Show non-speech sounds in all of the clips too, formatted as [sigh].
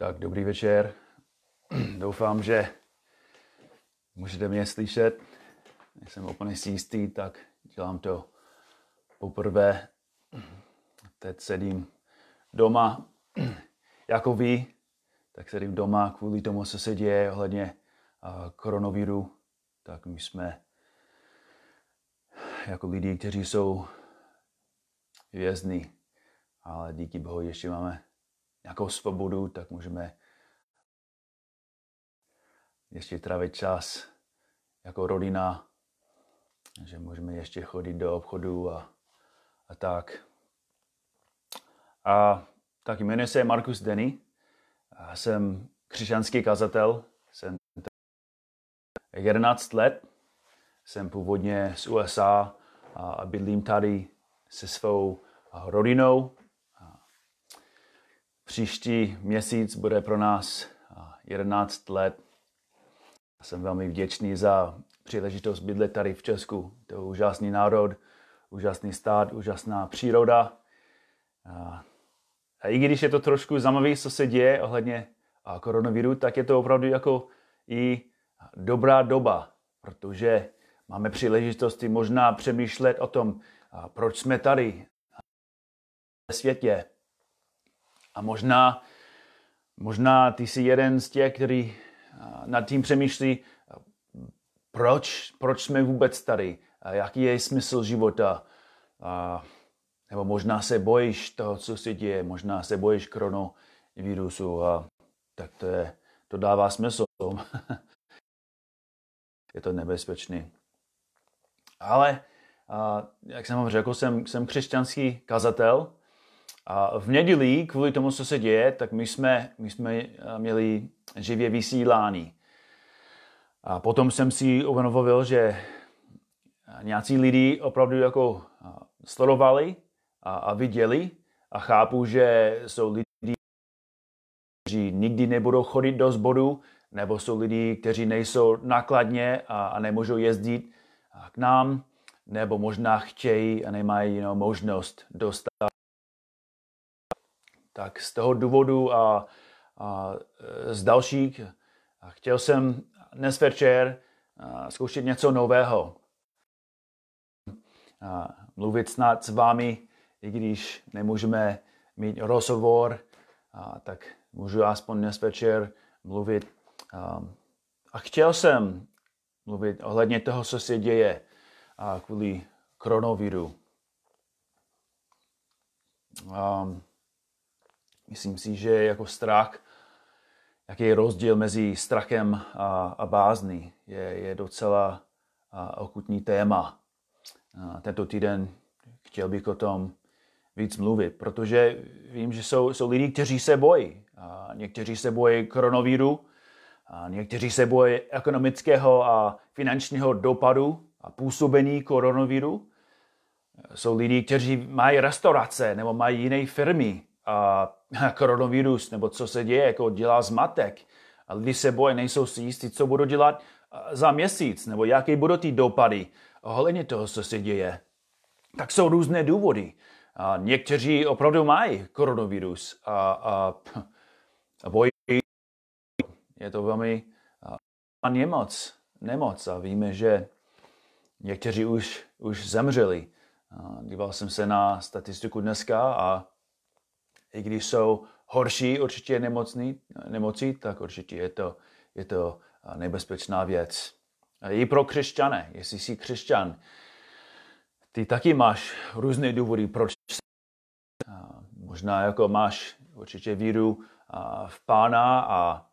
Tak dobrý večer. [clears throat] Doufám, že můžete mě slyšet. Jsem úplně jistý, tak dělám to poprvé. Teď sedím doma [clears throat] jako vy, tak sedím doma kvůli tomu, co se děje ohledně koronaviru. Tak my jsme jako lidi, kteří jsou vězni, ale díky Bohu ještě máme nějakou svobodu, tak můžeme ještě trávit čas jako rodina, že můžeme ještě chodit do obchodu a, a tak. A tak jmenuji se Markus Denny, a jsem křesťanský kazatel, jsem 11 let, jsem původně z USA a bydlím tady se svou rodinou Příští měsíc bude pro nás 11 let. Jsem velmi vděčný za příležitost bydlet tady v Česku. To je úžasný národ, úžasný stát, úžasná příroda. A i když je to trošku zajímavé, co se děje ohledně koronaviru, tak je to opravdu jako i dobrá doba, protože máme příležitosti možná přemýšlet o tom, proč jsme tady ve světě, a možná, možná ty jsi jeden z těch, který nad tím přemýšlí, proč, proč jsme vůbec tady, jaký je smysl života. A, nebo možná se bojíš toho, co se děje, možná se bojíš koronavirusu a tak to, je, to dává smysl. [laughs] je to nebezpečný. Ale, a, jak jsem vám řekl, jsem, jsem křesťanský kazatel a v neděli, kvůli tomu, co se děje, tak my jsme, my jsme eh, měli živě vysílání. A potom jsem si uvědomil, že nějací lidi opravdu jako eh, sledovali a, a viděli a chápu, že jsou lidi, kteří nikdy nebudou chodit do zboru, nebo jsou lidi, kteří nejsou nákladně a, a nemůžou jezdit k nám, nebo možná chtějí a nemají know, možnost dostat tak z toho důvodu a, a e, z dalších chtěl jsem dnes večer zkoušet něco nového. A mluvit snad s vámi, i když nemůžeme mít rozhovor, a tak můžu aspoň dnes večer mluvit. A, chtěl jsem mluvit ohledně toho, co se děje kvůli koronaviru. Um, Myslím si, že jako strach, jaký je rozdíl mezi strachem a, a bázní, je, je docela a, okutní téma. A tento týden chtěl bych o tom víc mluvit, protože vím, že jsou, jsou lidi, kteří se bojí. A někteří se bojí koronaviru, a někteří se bojí ekonomického a finančního dopadu a působení koronaviru. Jsou lidi, kteří mají restaurace nebo mají jiné firmy a [laughs] koronavirus nebo co se děje, jako dělá zmatek. A lidi se bojí, nejsou si jistí, co budou dělat za měsíc, nebo jaké budou ty dopady ohledně toho, co se děje. Tak jsou různé důvody. A někteří opravdu mají koronavirus a, a, a bojí. Je to velmi a nemoc, nemoc a víme, že někteří už, už zemřeli. A díval jsem se na statistiku dneska a i když jsou horší určitě nemocní, nemocí, tak určitě je to, je to nebezpečná věc. I pro křesťané, jestli jsi křesťan, ty taky máš různé důvody, proč možná jako máš určitě víru v Pána a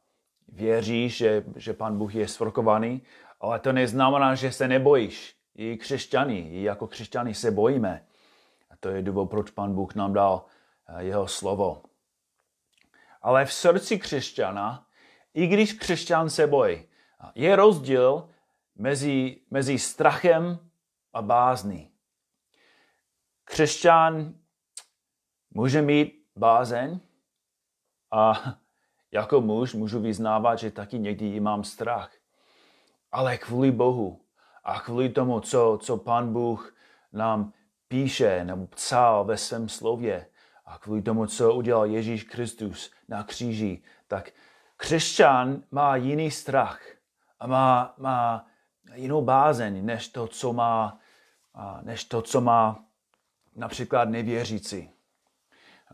věříš, že, že Pán Bůh je svrkovaný, ale to neznamená, že se nebojíš. I křesťany, i jako křesťany se bojíme. A to je důvod, proč Pán Bůh nám dal jeho slovo. Ale v srdci křesťana, i když křesťan se bojí, je rozdíl mezi, mezi strachem a bázní. Křesťan může mít bázeň a jako muž můžu vyznávat, že taky někdy mám strach. Ale kvůli Bohu a kvůli tomu, co, co Pan Bůh nám píše nebo psal ve svém slově, a kvůli tomu, co udělal Ježíš Kristus na kříži, tak křesťan má jiný strach a má, má jinou bázeň, než to, co má, než to, co má například nevěřící.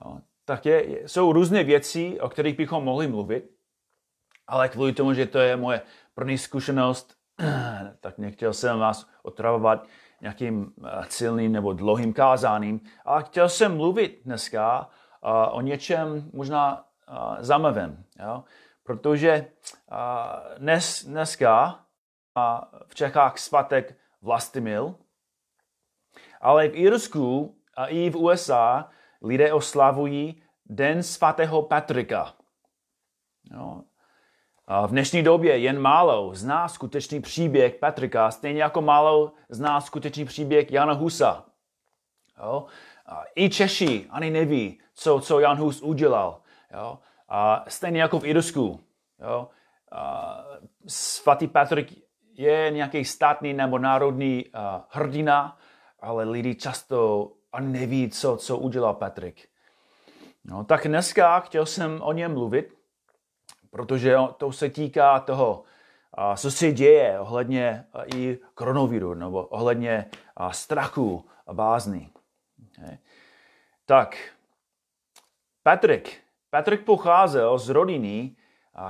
Jo. Tak je, jsou různé věci, o kterých bychom mohli mluvit, ale kvůli tomu, že to je moje první zkušenost, [clears throat] tak nechtěl jsem vás otravovat nějakým eh, silným nebo dlouhým kázáním, ale chtěl jsem mluvit dneska uh, o něčem možná zajímavém, jo? protože dnes, dneska v Čechách svatek Vlastimil, ale v Irsku a i v USA lidé oslavují Den svatého Patrika. V dnešní době jen málo zná skutečný příběh Patrika, stejně jako málo zná skutečný příběh Jana Husa. Jo? I Češi ani neví, co, co Jan Hus udělal. Jo? A stejně jako v Irsku. Jo? A svatý Patrik je nějaký státní nebo národní hrdina, ale lidi často ani neví, co, co udělal Patrik. No, tak dneska chtěl jsem o něm mluvit, protože to se týká toho, co se děje ohledně i koronaviru, nebo ohledně strachu a bázny. Tak, Patrik. Patrik pocházel z rodiny,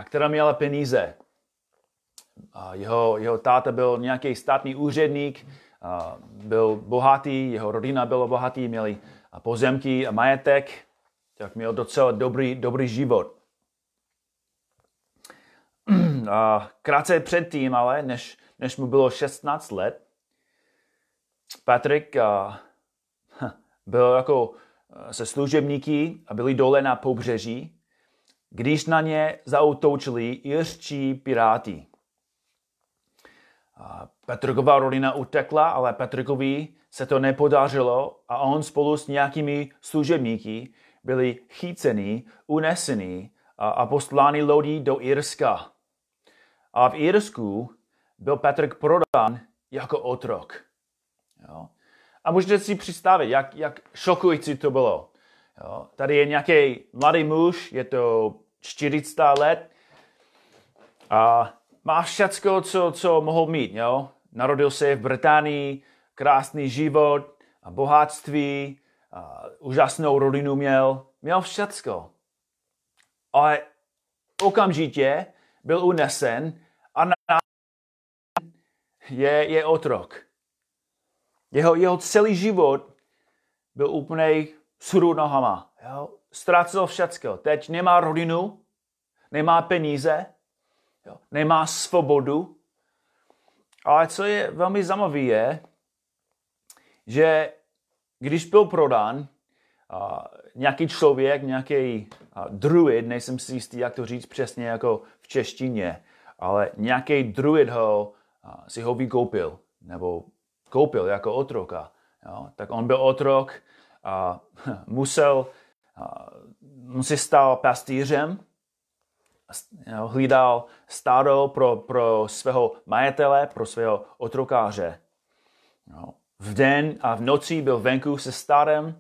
která měla peníze. Jeho, jeho táta byl nějaký státní úředník, byl bohatý, jeho rodina byla bohatý, měli pozemky a majetek, tak měl docela dobrý, dobrý život. Krátce předtím, ale než, než mu bylo 16 let, Patrik a, byl jako se služebníky a byli dole na pobřeží, když na ně zautočili irští piráti. A Petrikova rodina utekla, ale Petrikovi se to nepodařilo a on spolu s nějakými služebníky byli chyceni, uneseni a, a poslány lodí do Irska. A v Irsku byl Patrik prodán jako otrok. Jo. A můžete si představit, jak, jak šokující to bylo. Jo. Tady je nějaký mladý muž, je to 40 let a má všecko, co, co mohl mít. Jo. Narodil se v Británii, krásný život a bohatství, a úžasnou rodinu měl, měl všecko. Ale okamžitě byl unesen a na je, je otrok. Jeho, jeho celý život byl úplně suru nohama. Jo? Ztrácel všecko. Teď nemá rodinu, nemá peníze, jo? nemá svobodu. Ale co je velmi zajímavé je, že když byl prodán, nějaký člověk, nějaký druid, nejsem si jistý, jak to říct přesně jako v češtině, ale nějaký druid ho, si ho vykoupil, nebo koupil jako otroka. Jo? Tak on byl otrok a [laughs] musel, a, stal pastýřem, jo, hlídal stádo pro, pro svého majetele, pro svého otrokáře. Jo. V den a v noci byl venku se stádem,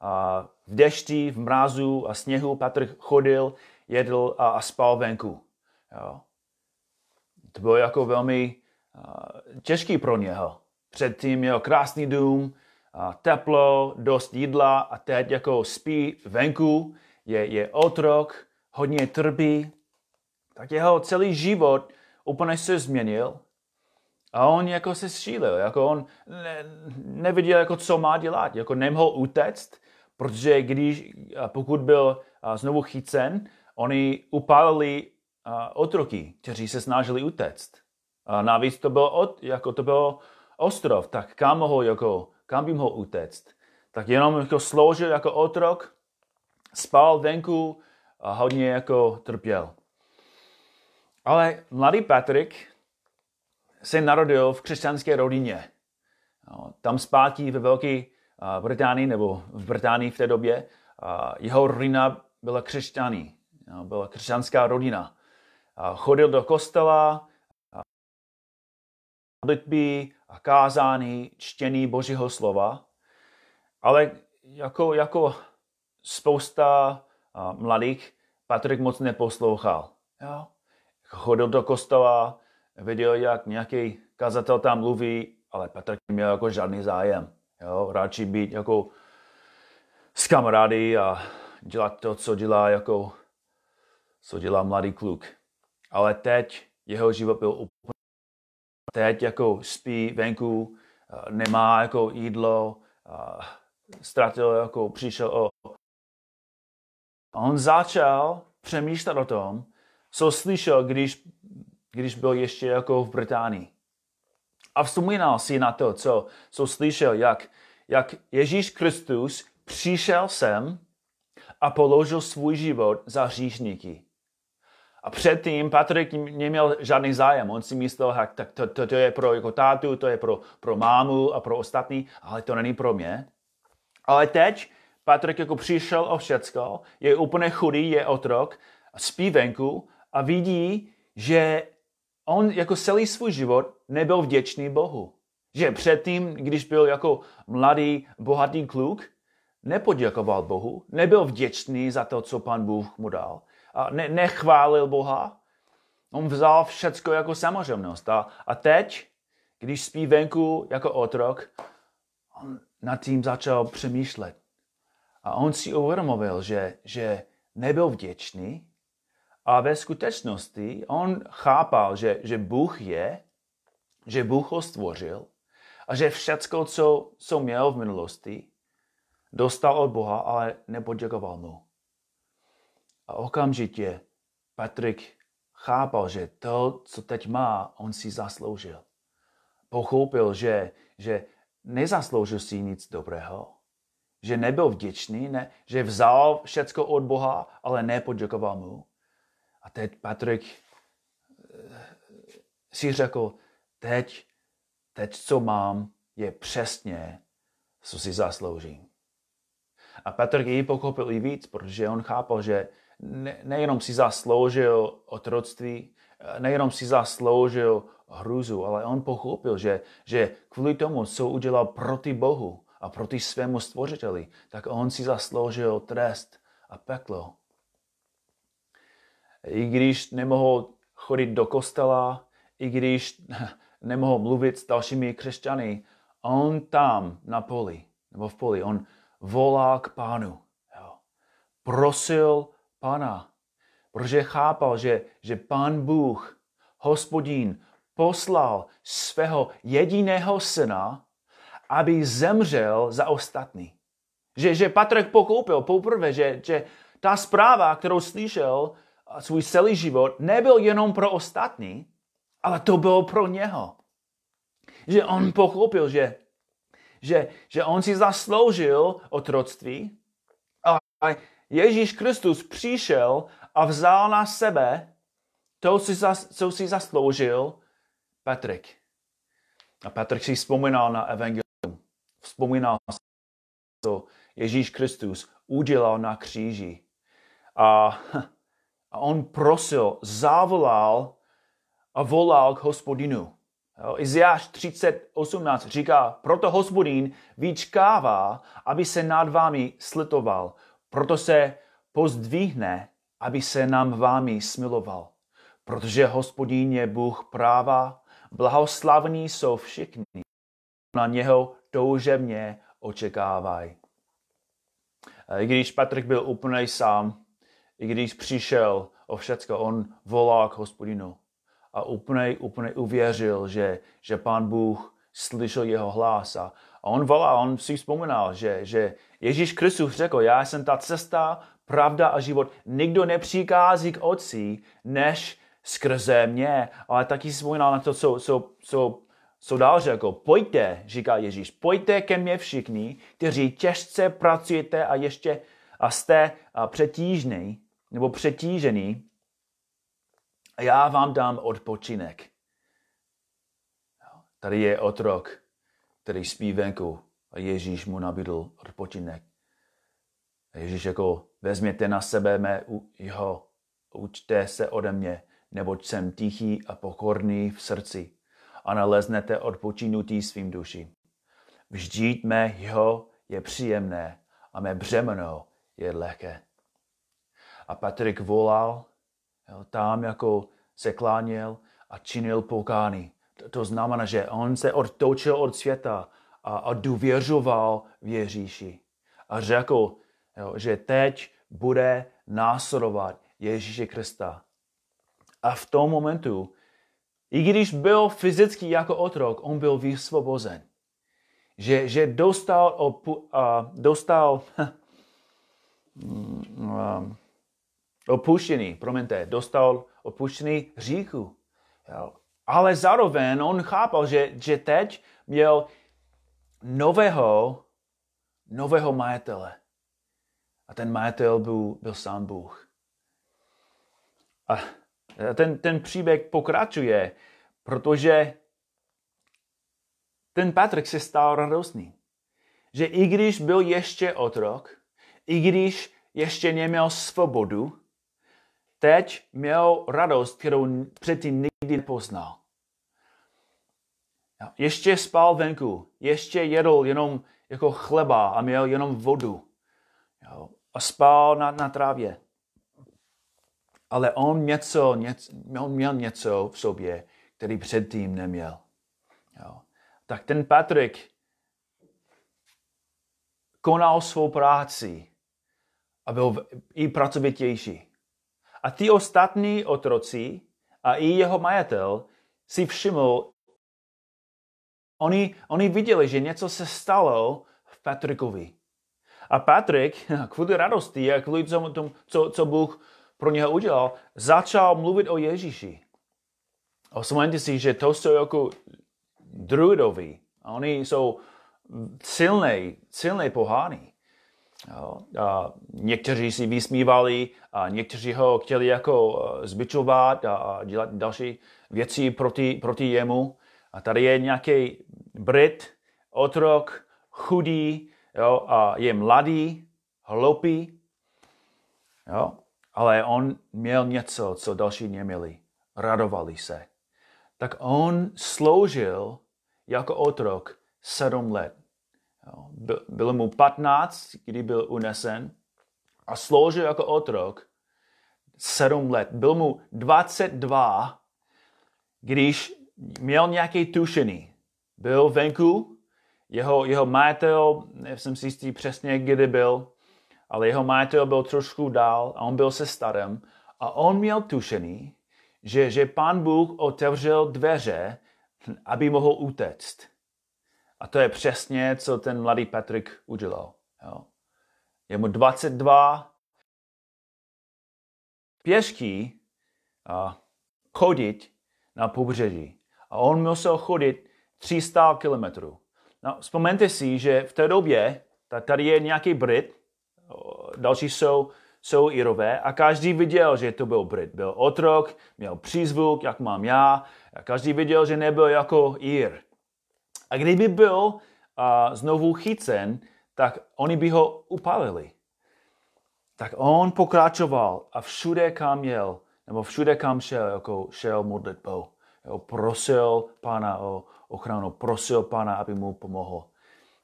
a v dešti, v mrazu a sněhu Patrik chodil, jedl a, a spal venku. Jo. To bylo jako velmi uh, těžký pro něho. Předtím měl krásný dům, uh, teplo, dost jídla a teď jako spí venku, je, je otrok, hodně trpí. Tak jeho celý život úplně se změnil a on jako se šílil, jako on ne, neviděl, jako co má dělat, jako nemohl utéct, protože když, pokud byl znovu chycen, oni upálili otroky, kteří se snažili utéct. A navíc to bylo, od, jako to bylo ostrov, tak kam mohl, jako, kam by mohl utéct? Tak jenom jako sloužil jako otrok, spal venku a hodně jako trpěl. Ale mladý Patrik se narodil v křesťanské rodině. Tam zpátky ve Velké Británii, nebo v Británii v té době, jeho rodina byla křesťaní. Byla křesťanská rodina chodil do kostela, modlitby a kázání, čtění Božího slova, ale jako, jako spousta mladých Patrik moc neposlouchal. Jo? Chodil do kostela, viděl, jak nějaký kazatel tam mluví, ale Patrik neměl jako žádný zájem. Jo? Radši být jako s kamarády a dělat to, co dělá jako co dělá mladý kluk. Ale teď jeho život byl úplně teď jako spí venku, nemá jako jídlo, ztratil jako přišel o... A on začal přemýšlet o tom, co slyšel, když, když byl ještě jako v Británii. A vzpomínal si na to, co, co slyšel, jak, jak Ježíš Kristus přišel sem a položil svůj život za hříšníky. A předtím Patrik neměl žádný zájem. On si myslel, tak, tak to, to, to je pro jako tátu, to je pro, pro mámu a pro ostatní, ale to není pro mě. Ale teď Patrik jako přišel o všecko, je úplně chudý, je otrok, spí venku a vidí, že on jako celý svůj život nebyl vděčný Bohu. Že předtím, když byl jako mladý, bohatý kluk, nepoděkoval Bohu, nebyl vděčný za to, co pan Bůh mu dal a ne, nechválil Boha. On vzal všecko jako samozřejmost. A, a teď, když spí venku jako otrok, on nad tím začal přemýšlet. A on si uvědomil, že, že nebyl vděčný a ve skutečnosti on chápal, že, že Bůh je, že Bůh ho stvořil a že všecko, co, co měl v minulosti, dostal od Boha, ale nepoděkoval mu. A okamžitě Patrik chápal, že to, co teď má, on si zasloužil. Pochopil, že, že nezasloužil si nic dobrého, že nebyl vděčný, ne, že vzal všecko od Boha, ale nepoděkoval mu. A teď Patrik eh, si řekl, teď, teď, co mám, je přesně, co si zasloužím. A Patrik ji pochopil i víc, protože on chápal, že ne, nejenom si zasloužil otroctví, nejenom si zasloužil hruzu, ale on pochopil, že, že kvůli tomu, co udělal proti Bohu a proti svému stvořiteli, tak on si zasloužil trest a peklo. I když nemohl chodit do kostela, i když [laughs] nemohl mluvit s dalšími křesťany, on tam na poli, nebo v poli, on volá k pánu. Jo. Prosil Pana, protože chápal, že, že Pán Bůh, hospodín, poslal svého jediného syna, aby zemřel za ostatní. Že, že Patrik pokoupil poprvé, že, že ta zpráva, kterou slyšel svůj celý život, nebyl jenom pro ostatní, ale to bylo pro něho. Že on pochopil, že, že, že on si zasloužil otroctví, ale Ježíš Kristus přišel a vzal na sebe to, co si zasloužil Patrik. A Patrik si vzpomínal na evangelium. Vzpomínal, co Ježíš Kristus udělal na kříži. A, a on prosil, zavolal a volal k hospodinu. Izajáš 30.18 říká, proto hospodin vyčkává, aby se nad vámi slitoval, proto se pozdvihne, aby se nám vámi smiloval. Protože hospodín je Bůh práva, blahoslavní jsou všichni, na něho toužebně očekávají. I když Patrik byl úplně sám, i když přišel o všecko, on volal k hospodinu a úplně, úplně uvěřil, že, že pán Bůh slyšel jeho hlas a, a on volal, on si vzpomínal, že, že Ježíš Kristus řekl, já jsem ta cesta, pravda a život. Nikdo nepřichází k Otci, než skrze mě. Ale taky si vzpomínal na to, co, co, co, co dál řekl. Pojďte, říká Ježíš, pojďte ke mně všichni, kteří těžce pracujete a ještě a jste přetížný nebo přetížený. A já vám dám odpočinek. Tady je otrok, který spí venku a Ježíš mu nabídl odpočinek. A Ježíš jako, vezměte na sebe mé jeho, učte se ode mě, neboť jsem tichý a pokorný v srdci a naleznete odpočinutí svým duši. Vždyť mé jeho je příjemné a mé břemeno je lehké. A Patrik volal, jo, tam jako se kláněl a činil pokání. To, to znamená, že on se odtočil od světa a, a důvěřoval v Ježíši. A řekl, jo, že teď bude následovat Ježíše Krista. A v tom momentu, i když byl fyzicky jako otrok, on byl vysvobozen. Že, že dostal, opu, uh, dostal um, [laughs] opuštěný, promiňte, dostal opuštěný říku. Ale zároveň on chápal, že, že teď měl nového, nového majitele. A ten majitel byl, byl sám Bůh. A ten, ten příběh pokračuje, protože ten Patrik se stal radostný. Že i když byl ještě otrok, i když ještě neměl svobodu, teď měl radost, kterou předtím nikdy nepoznal. Ještě spal venku, ještě jedl jenom jako chleba a měl jenom vodu. A spal na, na trávě. Ale on, něco, něco, on měl něco v sobě, který předtím neměl. Jo. Tak ten Patrik konal svou práci a byl i pracovitější. A ty ostatní otroci a i jeho majitel si všiml, oni, oni viděli, že něco se stalo v Patrikovi. A Patrik, [laughs] kvůli radosti a kvůli tomu, co, co Bůh pro něho udělal, začal mluvit o Ježíši. Vzpomeňte si, že to jsou jako druidoví. Oni jsou silné, silné pohány. A někteří si vysmívali a někteří ho chtěli jako eh, zbičovat a dělat další věci proti, proti jemu. A tady je nějaký Brit, otrok, chudý, jo, a je mladý, hloupý, jo, ale on měl něco, co další neměli. Radovali se. Tak on sloužil jako otrok sedm let. Bylo mu 15, kdy byl unesen a sloužil jako otrok sedm let. Byl mu 22, když měl nějaké tušení. Byl venku, jeho, jeho majitel, nejsem si jistý přesně, kdy byl, ale jeho majitel byl trošku dál a on byl se starým a on měl tušení, že, že pán Bůh otevřel dveře, aby mohl utéct. A to je přesně, co ten mladý Patrik udělal. Jo. Je mu 22, pěšky a chodit na pobřeží. A on musel chodit 300 kilometrů. No, vzpomeňte si, že v té době tady je nějaký Brit, další jsou, jsou Irové a každý viděl, že to byl Brit. Byl otrok, měl přízvuk, jak mám já, a každý viděl, že nebyl jako Ir. A kdyby byl uh, znovu chycen, tak oni by ho upalili. Tak on pokračoval a všude, kam jel, nebo všude, kam šel, jako šel modlitbou. Jo, prosil pána o ochranu, prosil pána, aby mu pomohl.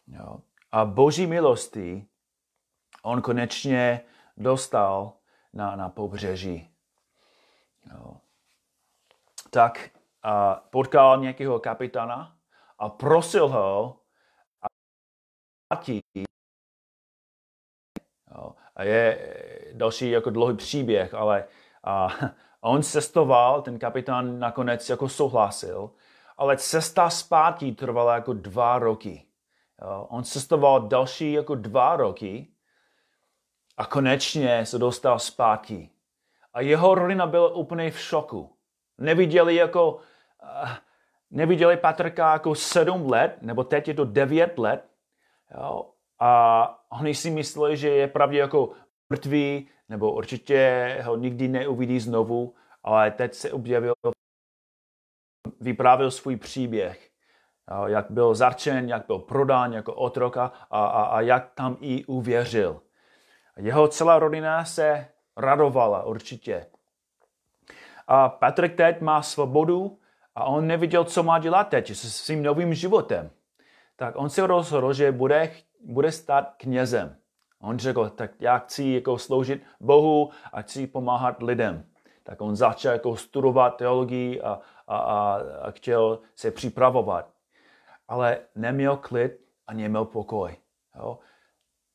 Jo. A boží milosti on konečně dostal na, na pobřeží. Jo. Tak a potkal nějakého kapitána a prosil ho, a je další jako dlouhý příběh, ale a, on cestoval, ten kapitán nakonec jako souhlasil, ale cesta zpátky trvala jako dva roky. Jo. On cestoval další jako dva roky a konečně se dostal zpátky. A jeho rodina byla úplně v šoku. Neviděli jako, uh, neviděli Patrka jako sedm let, nebo teď je to devět let. Jo? A oni si mysleli, že je pravdě jako mrtvý, nebo určitě ho nikdy neuvidí znovu, ale teď se objevil, vyprávěl svůj příběh, jak byl zarčen, jak byl prodán jako otroka a, a, a jak tam i uvěřil. Jeho celá rodina se radovala určitě. A Patrik teď má svobodu a on neviděl, co má dělat teď se svým novým životem. Tak on se rozhodl, že bude, bude stát knězem. On řekl, tak já chci jako sloužit Bohu a chci pomáhat lidem. Tak on začal jako studovat teologii a, a, a, a chtěl se připravovat. Ale neměl klid a neměl pokoj. Jo?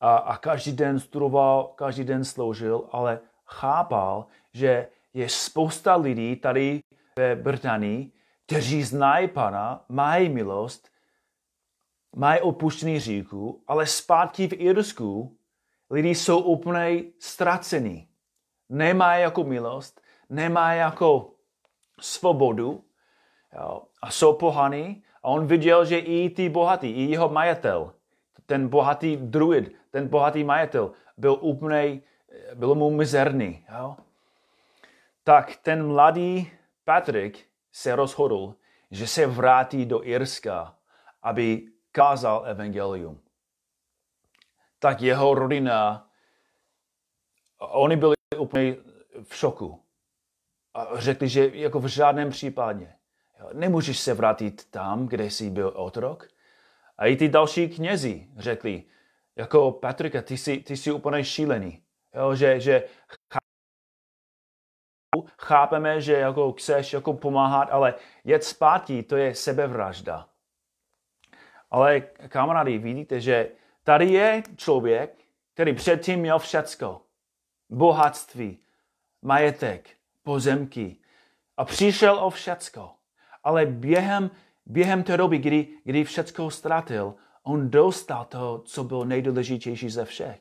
A, a každý den studoval, každý den sloužil, ale chápal, že je spousta lidí tady ve Británii, kteří znají Pana, mají milost, mají opuštěný říku, ale zpátky v Irsku lidi jsou úplně ztracení. Nemají jako milost, nemají jako svobodu jo, a jsou pohaný. A on viděl, že i ty bohatý, i jeho majitel, ten bohatý druid, ten bohatý majitel, byl úplně, byl mu mizerný. Jo. Tak ten mladý Patrik se rozhodl, že se vrátí do Irska, aby kázal evangelium. Tak jeho rodina, oni byli úplně v šoku. A řekli, že jako v žádném případě. Nemůžeš se vrátit tam, kde jsi byl otrok. A i ty další knězi řekli, jako Patrika, ty jsi, ty jsi úplně šílený. Jo, že, že chápeme, že jako chceš jako pomáhat, ale jet zpátky, to je sebevražda. Ale kamarádi, vidíte, že tady je člověk, který předtím měl všecko. Bohatství, majetek, pozemky. A přišel o všecko. Ale během, během té doby, kdy, kdy všecko ztratil, on dostal to, co bylo nejdůležitější ze všech.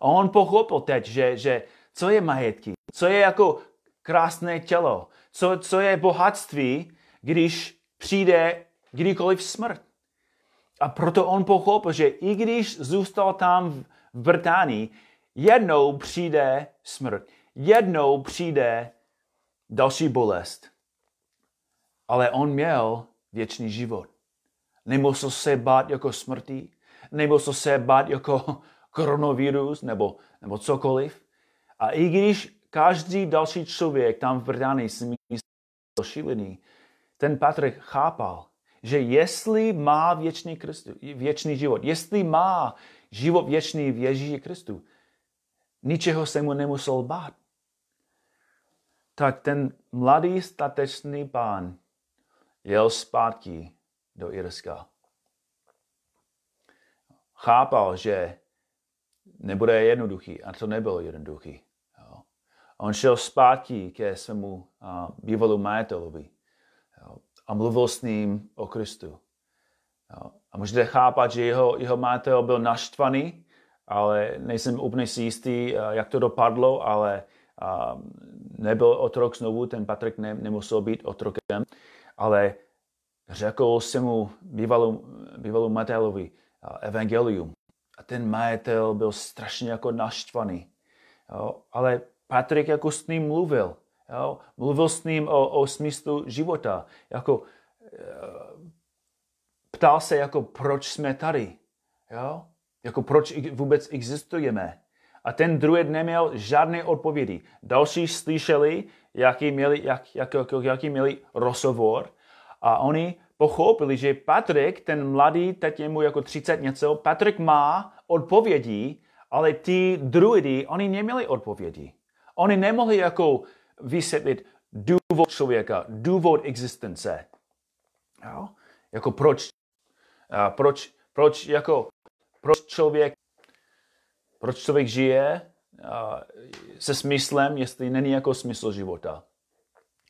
A on pochopil teď, že, že co je majetky, co je jako krásné tělo, co, co je bohatství, když přijde kdykoliv smrt. A proto on pochopil, že i když zůstal tam v Británii, jednou přijde smrt, jednou přijde další bolest. Ale on měl věčný život. Nemusel se bát jako smrti, nemusel se bát jako [laughs] koronavirus nebo, nebo cokoliv. A i když každý další člověk tam v Británii si myslel šílený, ten Patrik chápal, že jestli má věčný, Kristu, věčný život, jestli má život věčný v Ježíši Kristu, ničeho se mu nemusel bát. Tak ten mladý statečný pán jel zpátky do Irska. Chápal, že nebude jednoduchý a to nebylo jednoduchý. On šel zpátky ke svému bývalému majitelovi a mluvil s ním o Kristu. A můžete chápat, že jeho, jeho majitel byl naštvaný, ale nejsem úplně si jistý, jak to dopadlo, ale nebyl otrok znovu, ten Patrik ne, nemusel být otrokem, ale řekl mu bývalou, bývalou majitelovi evangelium. A ten majitel byl strašně jako naštvaný. Ale Patrik jako s ním mluvil. Jo? Mluvil s ním o, o smyslu života. Jako, e, ptal se, jako proč jsme tady. Jo? Jako proč vůbec existujeme. A ten druhý neměl žádné odpovědi. Další slyšeli, jaký měli, jak, jak, jak, jaký měli rozhovor a oni pochopili, že Patrik, ten mladý, teď je mu jako 30 něco, Patrik má odpovědi, ale ty druidy, oni neměli odpovědi. Oni nemohli jako vysvětlit důvod člověka, důvod existence. Jo? Jako proč, a proč, proč, jako, proč člověk, proč člověk žije a, se smyslem, jestli není jako smysl života.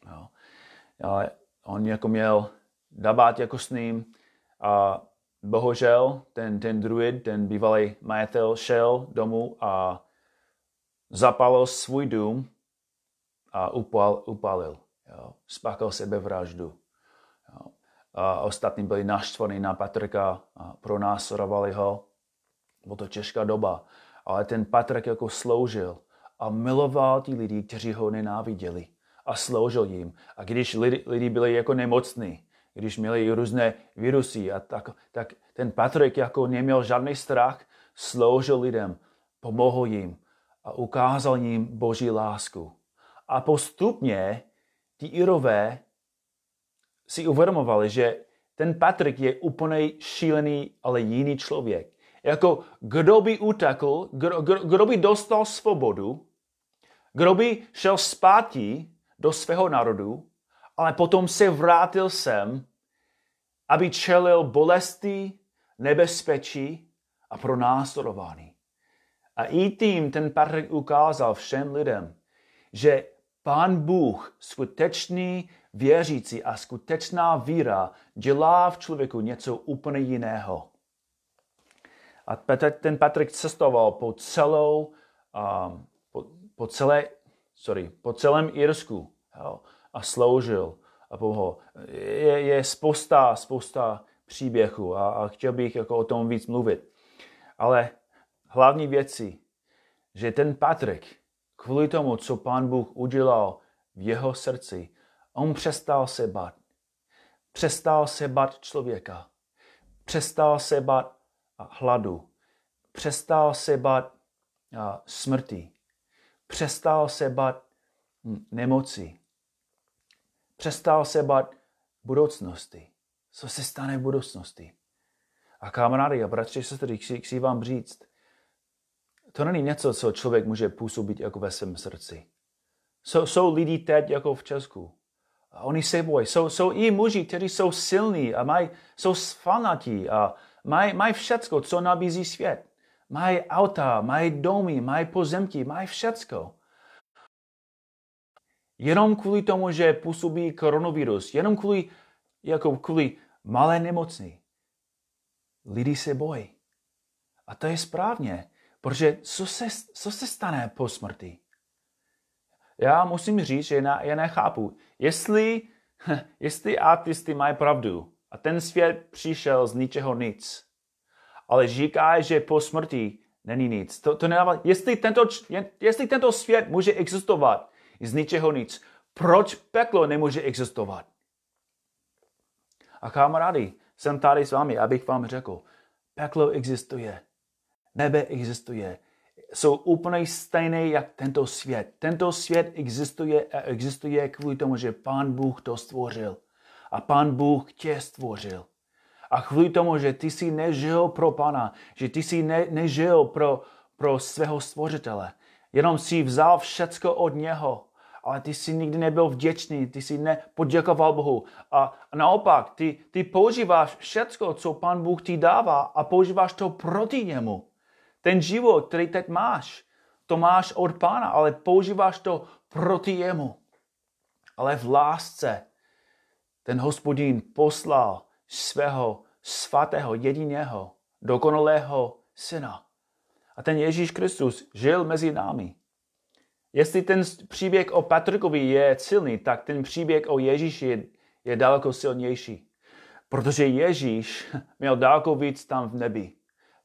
Jo? Ale on jako měl dabat jako s ním a bohužel ten, ten druid, ten bývalý majitel šel domů a zapalil svůj dům a upal, upalil. Jo. Spáchal sebevraždu. Jo. A ostatní byli naštvaní na Patrika a pronásledovali ho. Byla to těžká doba. Ale ten Patrik jako sloužil a miloval ty lidi, kteří ho nenáviděli a sloužil jim. A když lidi, lidi byli jako nemocní, když měli různé virusy, a tak, tak ten Patrik jako neměl žádný strach, sloužil lidem, pomohl jim a ukázal jim Boží lásku. A postupně ti Irové si uvědomovali, že ten Patrik je úplně šílený, ale jiný člověk. jako kdo by utekl, kdo, kdo, kdo by dostal svobodu, kdo by šel zpátky do svého národu, ale potom se vrátil sem, aby čelil bolesti, nebezpečí a pronásledování. A i tím ten Patrik ukázal všem lidem, že Pán Bůh, skutečný věřící a skutečná víra dělá v člověku něco úplně jiného. A ten Patrik cestoval po celou, um, po, po, celé, sorry, po celém Irsku jo, a sloužil. A poho. Je, je spousta, spousta příběhů a, a chtěl bych jako o tom víc mluvit. Ale hlavní věci, že ten Patrik, kvůli tomu, co pán Bůh udělal v jeho srdci, on přestal se bát. Přestal se bát člověka. Přestal se bát hladu. Přestal se bát smrti. Přestal se bát hm, nemoci. Přestal se bát budoucnosti. Co se stane v budoucnosti? A kamarády a bratři, sestry, chci, chci vám říct, to není něco, co člověk může působit jako ve svém srdci. Jsou, jsou lidi teď jako v Česku. A oni se bojí. Jsou, jsou i muži, kteří jsou silní a mají, jsou svalnatí a mají, mají všecko, co nabízí svět. Mají auta, mají domy, mají pozemky, mají všecko. Jenom kvůli tomu, že působí koronavirus, jenom kvůli, jako kvůli malé nemocní. Lidi se bojí. A to je správně. Protože co se, co se stane po smrti? Já musím říct, že já nechápu. Jestli, [laughs] jestli artisty mají pravdu a ten svět přišel z ničeho nic, ale říká, že po smrti není nic. To, to nedává, jestli, tento, jestli tento svět může existovat z ničeho nic, proč peklo nemůže existovat? A kamarády, jsem tady s vámi, abych vám řekl, peklo existuje nebe existuje, jsou úplně stejné jak tento svět. Tento svět existuje a existuje kvůli tomu, že Pán Bůh to stvořil. A Pán Bůh tě stvořil. A kvůli tomu, že ty jsi nežil pro Pana, že ty jsi ne, nežil pro, pro svého stvořitele. Jenom si vzal všecko od něho, ale ty jsi nikdy nebyl vděčný, ty jsi nepoděkoval Bohu. A naopak, ty, ty používáš všecko, co Pán Bůh ti dává a používáš to proti němu. Ten život, který teď máš, to máš od pána, ale používáš to proti jemu. Ale v lásce ten hospodin poslal svého svatého, jediného, dokonalého syna. A ten Ježíš Kristus žil mezi námi. Jestli ten příběh o Patrikovi je silný, tak ten příběh o Ježíši je, je daleko silnější. Protože Ježíš měl daleko víc tam v nebi.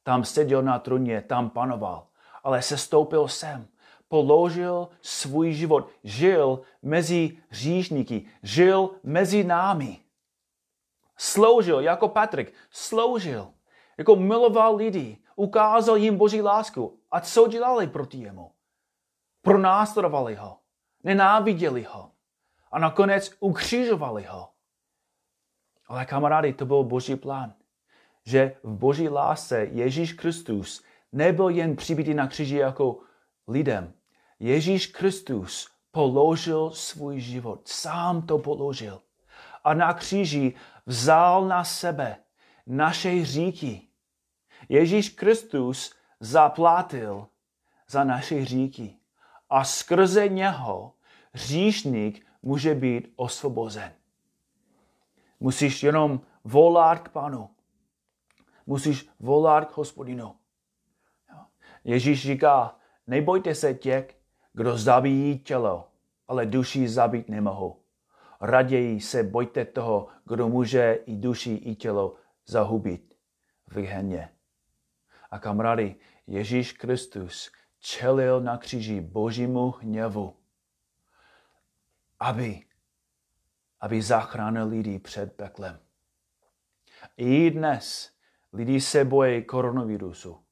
Tam seděl na truně, tam panoval. Ale se stoupil sem, položil svůj život, žil mezi říšníky, žil mezi námi. Sloužil jako Patrik, sloužil, jako miloval lidi, ukázal jim Boží lásku. A co dělali proti jemu? Pronásledovali ho, nenáviděli ho a nakonec ukřižovali ho. Ale kamarády, to byl Boží plán že v boží lásce Ježíš Kristus nebyl jen přibitý na kříži jako lidem. Ježíš Kristus položil svůj život, sám to položil. A na kříži vzal na sebe naše hříky. Ježíš Kristus zaplatil za naše hříky. A skrze něho hříšník může být osvobozen. Musíš jenom volat k panu musíš volat k hospodinu. Ježíš říká, nebojte se těch, kdo zabíjí tělo, ale duši zabít nemohou. Raději se bojte toho, kdo může i duši, i tělo zahubit v hyheně. A kamarády, Ježíš Kristus čelil na kříži božímu hněvu, aby, aby zachránil lidi před peklem. I dnes Lidi se bojí koronavirusu,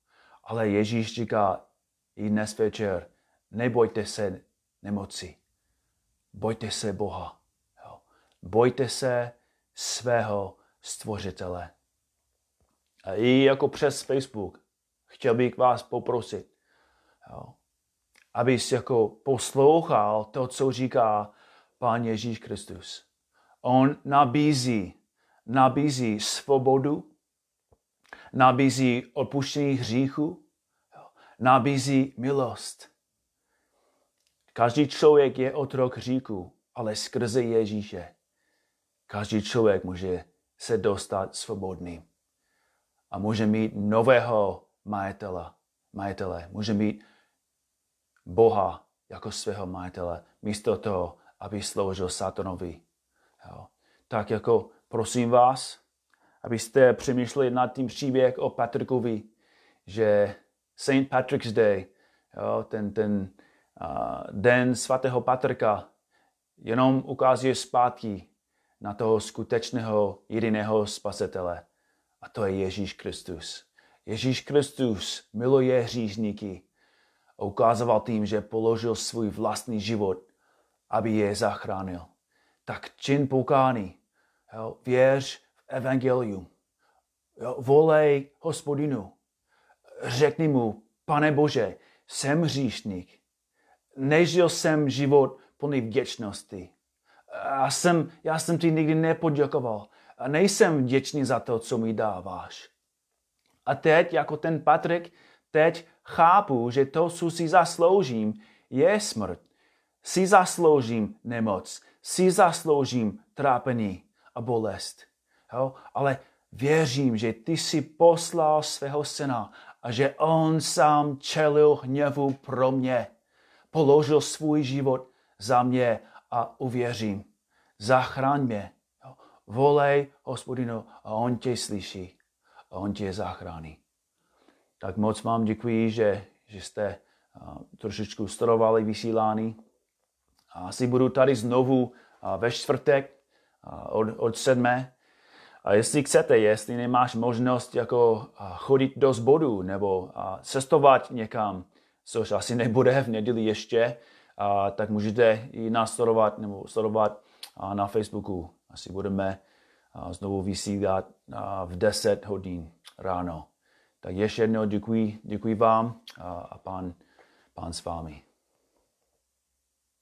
ale Ježíš říká i dnes večer, nebojte se nemoci, bojte se Boha, jo. bojte se svého stvořitele. A i jako přes Facebook chtěl bych vás poprosit, jo, abys jako poslouchal to, co říká Pán Ježíš Kristus. On nabízí, nabízí svobodu, nabízí odpuštění hříchu, nabízí milost. Každý člověk je otrok hříchu, ale skrze Ježíše každý člověk může se dostat svobodný a může mít nového majitele, majitele. Může mít Boha jako svého majitele, místo toho, aby sloužil satanovi. Jo. Tak jako prosím vás, abyste přemýšleli nad tím příběh o Patrikovi, že St. Patrick's Day, jo, ten, ten uh, den svatého Patrika, jenom ukazuje zpátky na toho skutečného jediného spasitele. A to je Ježíš Kristus. Ježíš Kristus miluje hříšníky a ukázal tím, že položil svůj vlastní život, aby je zachránil. Tak čin pokání, věř evangelium, jo, volej hospodinu, řekni mu, pane Bože, jsem hříšník, nežil jsem život plný vděčnosti. Já jsem, já jsem ti nikdy nepoděkoval. A nejsem vděčný za to, co mi dáváš. A teď, jako ten Patrik, teď chápu, že to, co si zasloužím, je smrt. Si zasloužím nemoc, si zasloužím trápení a bolest. Jo? Ale věřím, že ty si poslal svého syna a že on sám čelil hněvu pro mě. Položil svůj život za mě a uvěřím. Zachraň mě. Volej hospodinu a on tě slyší a on tě zachrání. Tak moc vám děkuji, že, že jste trošičku studovali vysílání. Asi budu tady znovu uh, ve čtvrtek od, od sedmé. A jestli chcete, jestli nemáš možnost jako chodit do zboru nebo cestovat někam, což asi nebude v neděli ještě, tak můžete i nás sledovat nebo sledovat na Facebooku. Asi budeme znovu vysílat v 10 hodin ráno. Tak ještě jednou děkuji, děkuji vám a pán, pán s vámi.